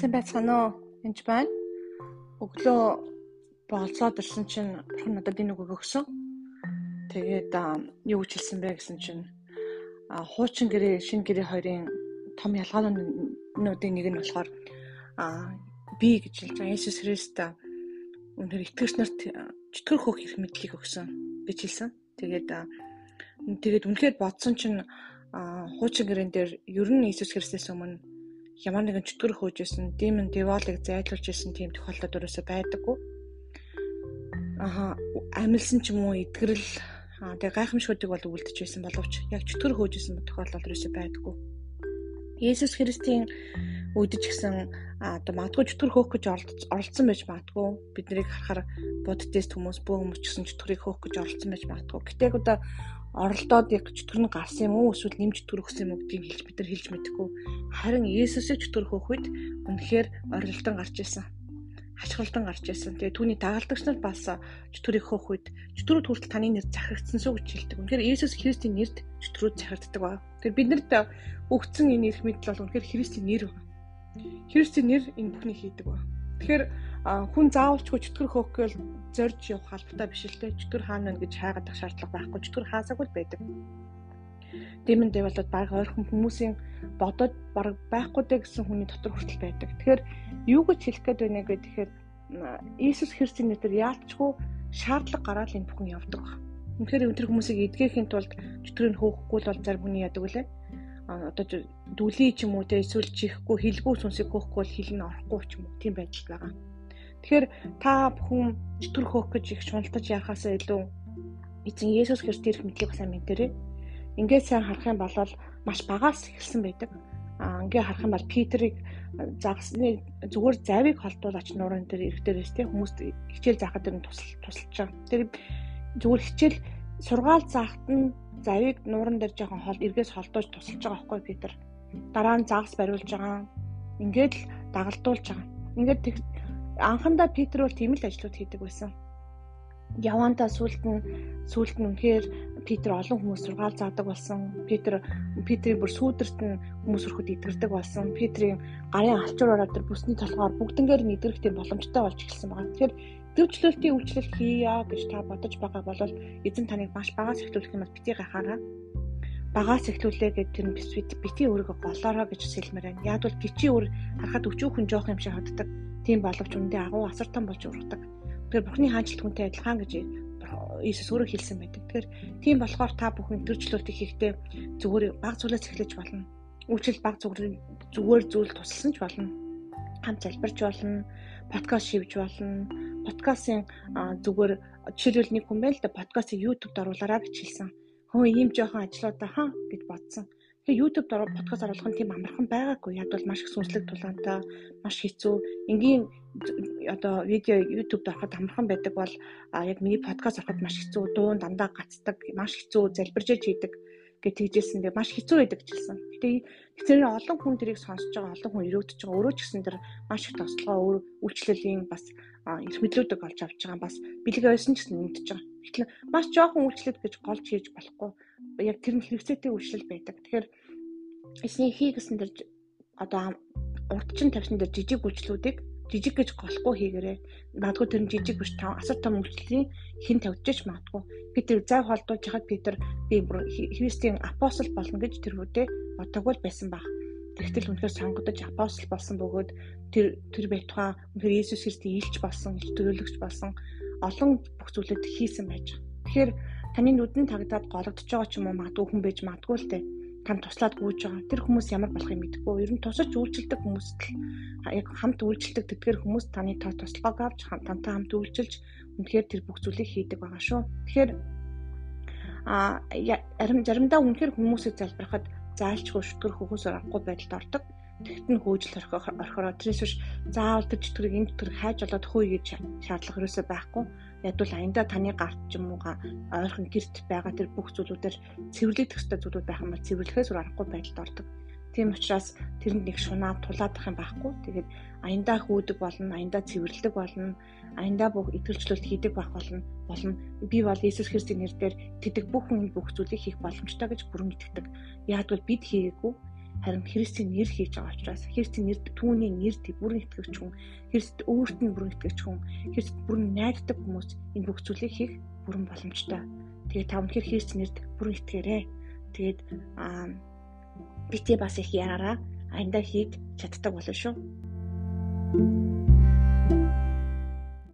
Сайн байцгаана уу? Энд байна. Өглөө болцоод ирсэн чинь бурхан надад энэ үг өгсөн. Тэгээд юу гэж хэлсэн бэ гэсэн чинь хуучин гэрээ, шинэ гэрээ хоёрын том ялгаануудын нэг нь болохоор би гэж хэлж байгаа Иесус Христ үнээр итгэгч нарт чөтгөр хөөх хэрэг мэдлийг өгсөн гэж хэлсэн. Тэгээд тэгээд үнэхээр бодсон чинь хуучин гэрэн дээр ер нь Иесус Христээс өмнө ямар нэгэн чөтгөр хөөжсэн, демон деволыг зайлуулж исэн тийм тохиолдол өрөөсө байдаггүй. Аха амилсан ч юм уу эдгэрэл тэгээ гайхамшгуудыг бол үлдэж байсан боловч яг чөтгөр хөөжсэн тохиолдол өрөөсө байдаггүй. Есүс Христийн үдэж гисэн одоо магадгүй чөтгөр хөөх гэж оролцсон байж магадгүй бид нарыг харахаар буддист хүмүүс бүх хүмүүс ч гэсэн чөтгөрийг хөөх гэж оролцсон байж магадгүй. Гэтэ одоо оролдоод яг чөтгөр нь гарсан юм уу эсвэл нэмж чөтгөр өгсөн юм уу гэдгийг хэлж бид нар хэлж мэдэхгүй. Харин Есүсийг чөтгөр хөөх үед үнэхээр орилтон гарч ирсэн. Хашгиралдан гарч ирсэн. Тэгээ түүний дагалдагч нар бас чөтгөрийг хөөх үед чөтгөрүүд хүртэл таны нэр захирагдсан шүү гэж хэлдэг. Үнэхээр Есүс Христийн нэрд чөтгөрүүд захирагддаг ба. Тэгэхээр биднэрт өгсөн энэ эрх мэдэл бол үнэхээр Христийн нэр. Христийн нэр энэ бүхнийг хийдэг ба. Тэгэхээр хүн заавалчгүй чөтгөр хөөх гээл зорж явах албатай биш л те чөтгөр хаана вэ гэж хайгаадах шаардлага байхгүй чөтгөр хаасаагүй л байдаг. Дэмэндээ болоод баг ойрхон хүмүүсийн бодоод баг байхгүй дэ гэсэн хүний дотор хүртэл байдаг. Тэгэхээр юу гэж хэлэх гээд байна вэ гэхээр Иесус Христосийн нэрээр яалтчгүй шаардлага гараад энэ бүхэн явдаг. Үнэхээр өнтер хүмүүсийг эдгэхийн тулд чөтгөрийг хөөхгүй л бол зарим хүний яадаг үлээ одоо дүлий ч юм уу те эсвэл чихгүй хилгүй сүнсийг хөөхгүй бол хил нь орохгүй ч юм уу тийм байдал байгаа. Тэгэхээр та бүхэн чөтгөр хөөх гэж их шуналтаж яхаасаа илүү эзэн Есүс Христос мэдлийг сайн мэдэрээ. Ингээд сайн харах юм бол маш багаас эхэлсэн байдаг. А ингээд харах юм бол Питерийг загсны зүгээр завийг холдуулаач нуурын дээр ирэх дээрээс тийм хүмүүст хичээл заахад энэ тусал тусалж байгаа. Тэр зүгээр хичээл сургаал заахад нь завийг нууран дээр жоохон хол эргээс холдуулж тусалж байгаа байхгүй Питер. Дараа нь загас бариулж байгаа. Ингээд л дагалдуулж байгаа. Ингээд анхандаа Питер бол тийм л ажлууд хийдэг байсан. Явандаа сүулт нь сүулт нь үнэхээр Питер олон хүмүүс сургаал заадаг болсон. Питер Питерийн бүр сүүдэрт нь хүмүүс өрхөд идэрдэг болсон. Питерийн гарын алчуур ороод тэр бүсний толгоор бүгднгээр нь идэрх тийм боломжтой болж эхэлсэн байна. Тэгэхээр төвчлөлтийн үйлчлэл хийя гэж та бодож байгаа бол эзэн таныг маш багаас эхлүүлэх юм бол бити гахаараа багаас эхлүүлээ гэдэг тэр бити өөрийгөө голоороо гэж хэлмээр байна. Яг бол бичи өөр харахад өчүүхэн жоох юм шиг хаддаг Тийм боловч үндэ агуу асар том болж ургадаг. Тэгэхээр Бурхны хаанчлт хүнтэй адилхан гэж Иесус өөрөө хэлсэн байдаг. Тэгэхээр тийм болохоор та бүхэн төрчлөлтийг хийхдээ зүгээр баг зүйлээс эхлэж болно. Үйлчлэл баг зүгээр зүгээр зүйл тусалсан ч болно. Хамт залбирч болно, подкаст шивж болно. Подкастын зүгээр жишээлбэл нэг хүн байл да подкастыг YouTube-д оруулаарай гэж хэлсэн. Хөө ийм жоохон ажлуудаа хаа гэж бодсон. Тэгээ YouTube дор подкаст оруулах нь тийм амархан байгаагүй. Яг бол маш их сүнслэг тулаантай, маш хэцүү. Энгийн одоо видео YouTube дороход амархан байдаг бол яг миний подкаст ороход маш хэцүү. Дуун дандаа гацдаг, маш хэцүү залбирж хийдэг гэж тэгжсэн. Тэгээ маш хэцүү байдаг гэсэн. Гэтэ тэр олон хүн тэрийг сонсож байгаа, олон хүн өрөөдөж байгаа. Өөрөө ч гэсэн тэр маш их тослогоо үйлчлэлийн бас эрх мэдлүүдийг олж авч байгаа. Бас бэлэг ойсон ч гэсэн нэгдэж байгаа. Гэтэл маш жоохон үйлчлэл гэж голж хийж болохгүй яг тэр нь хэрэгцээтэй үйлчлэл байдаг. Тэгэхээр эсний хий гэсэн дэр одоо урдчин тавьсан дээр жижиг үйлчлүүдийг жижиг гэж голохгүй хийгээрэй. Магадгүй тэр нь жижиг биш тав асар том үйлчлэлийн хэн тавьчих магадгүй. Питер зай холдуулж хахад Питер би Христийн апостол болно гэж тэр үедээ бодоггүй байсан баг. Тэгтэл үнэхээр сонгогдож апостол болсон бөгөөд тэр тэр байтугай үнэхээр Иесус Христийн илч болсон, илч төлөөлөгч болсон олон бүх зүйлүүд хийсэн байж. Тэгэхээр таны нүдэн тагдаад гологдож байгаа ч юм уу магадгүй хүн байж магадгүй л дээ тань туслаад гүйж байгаа. Тэр хүмүүс ямар болохыг мэдэхгүй. Ер нь тусаж үйлчлдэг хүмүүст л яг хамт үйлчлдэг тэдгээр хүмүүс таны тоо туслахыг авч тантай хамт үйлчилж үнэхээр тэр бүх зүйлийг хийдэг байгаа шүү. Тэгэхээр а заримдаа үнэхээр хүмүүсийг залбирахад заалчгүй шүтгэр хөхөөсөр авахгүй байдалд ордог. Тэгт нь хөөжл орхороо тэрээс биш заавал тэр чөтгөрийг энэ чөтгөрийг хайж болоод хөөе гэж шаардлага ерөөсөй байхгүй ядвал аянда таны гарт ч юм уу ойрхон гэрт байгаа тэр бүх зүйлүүдээр цэвэрлэх төстэй зүйлүүд байх юм бол цэвэрлэхээс өөр аргагүй байдалд ордог. Тийм учраас тэрэнд нэг шунаа тулаадах юм байхгүй. Тэгээд аяндаа хөөдөг болно, аяндаа цэвэрлдэг болно, аяндаа бүх итгэлжлэлт хийдэг байх болно. Болно. Би бол Иесус Христосийн нэрээр тэдэг бүх хүн бүх зүйлийг хийх боломжтой гэж бүрэн итгэдэг. Бол бид хийгээгүй. харин Христийн нэр хийж байгаа учраас Христийн нэр түүний нэрд бүрэн итгэгч хүн Христ өөрт нь бүрэн итгэгч хүн Христ бүрэн найддаг хүмүүс энэ бүх зүйлийг хийх бүрэн боломжтой. Тэгээд та өнөхөр Христийн нэрд бүрэн итгээрэй. Тэгээд аа битээ бас их яраараа аяндаа хийж чаддаг болов шүү.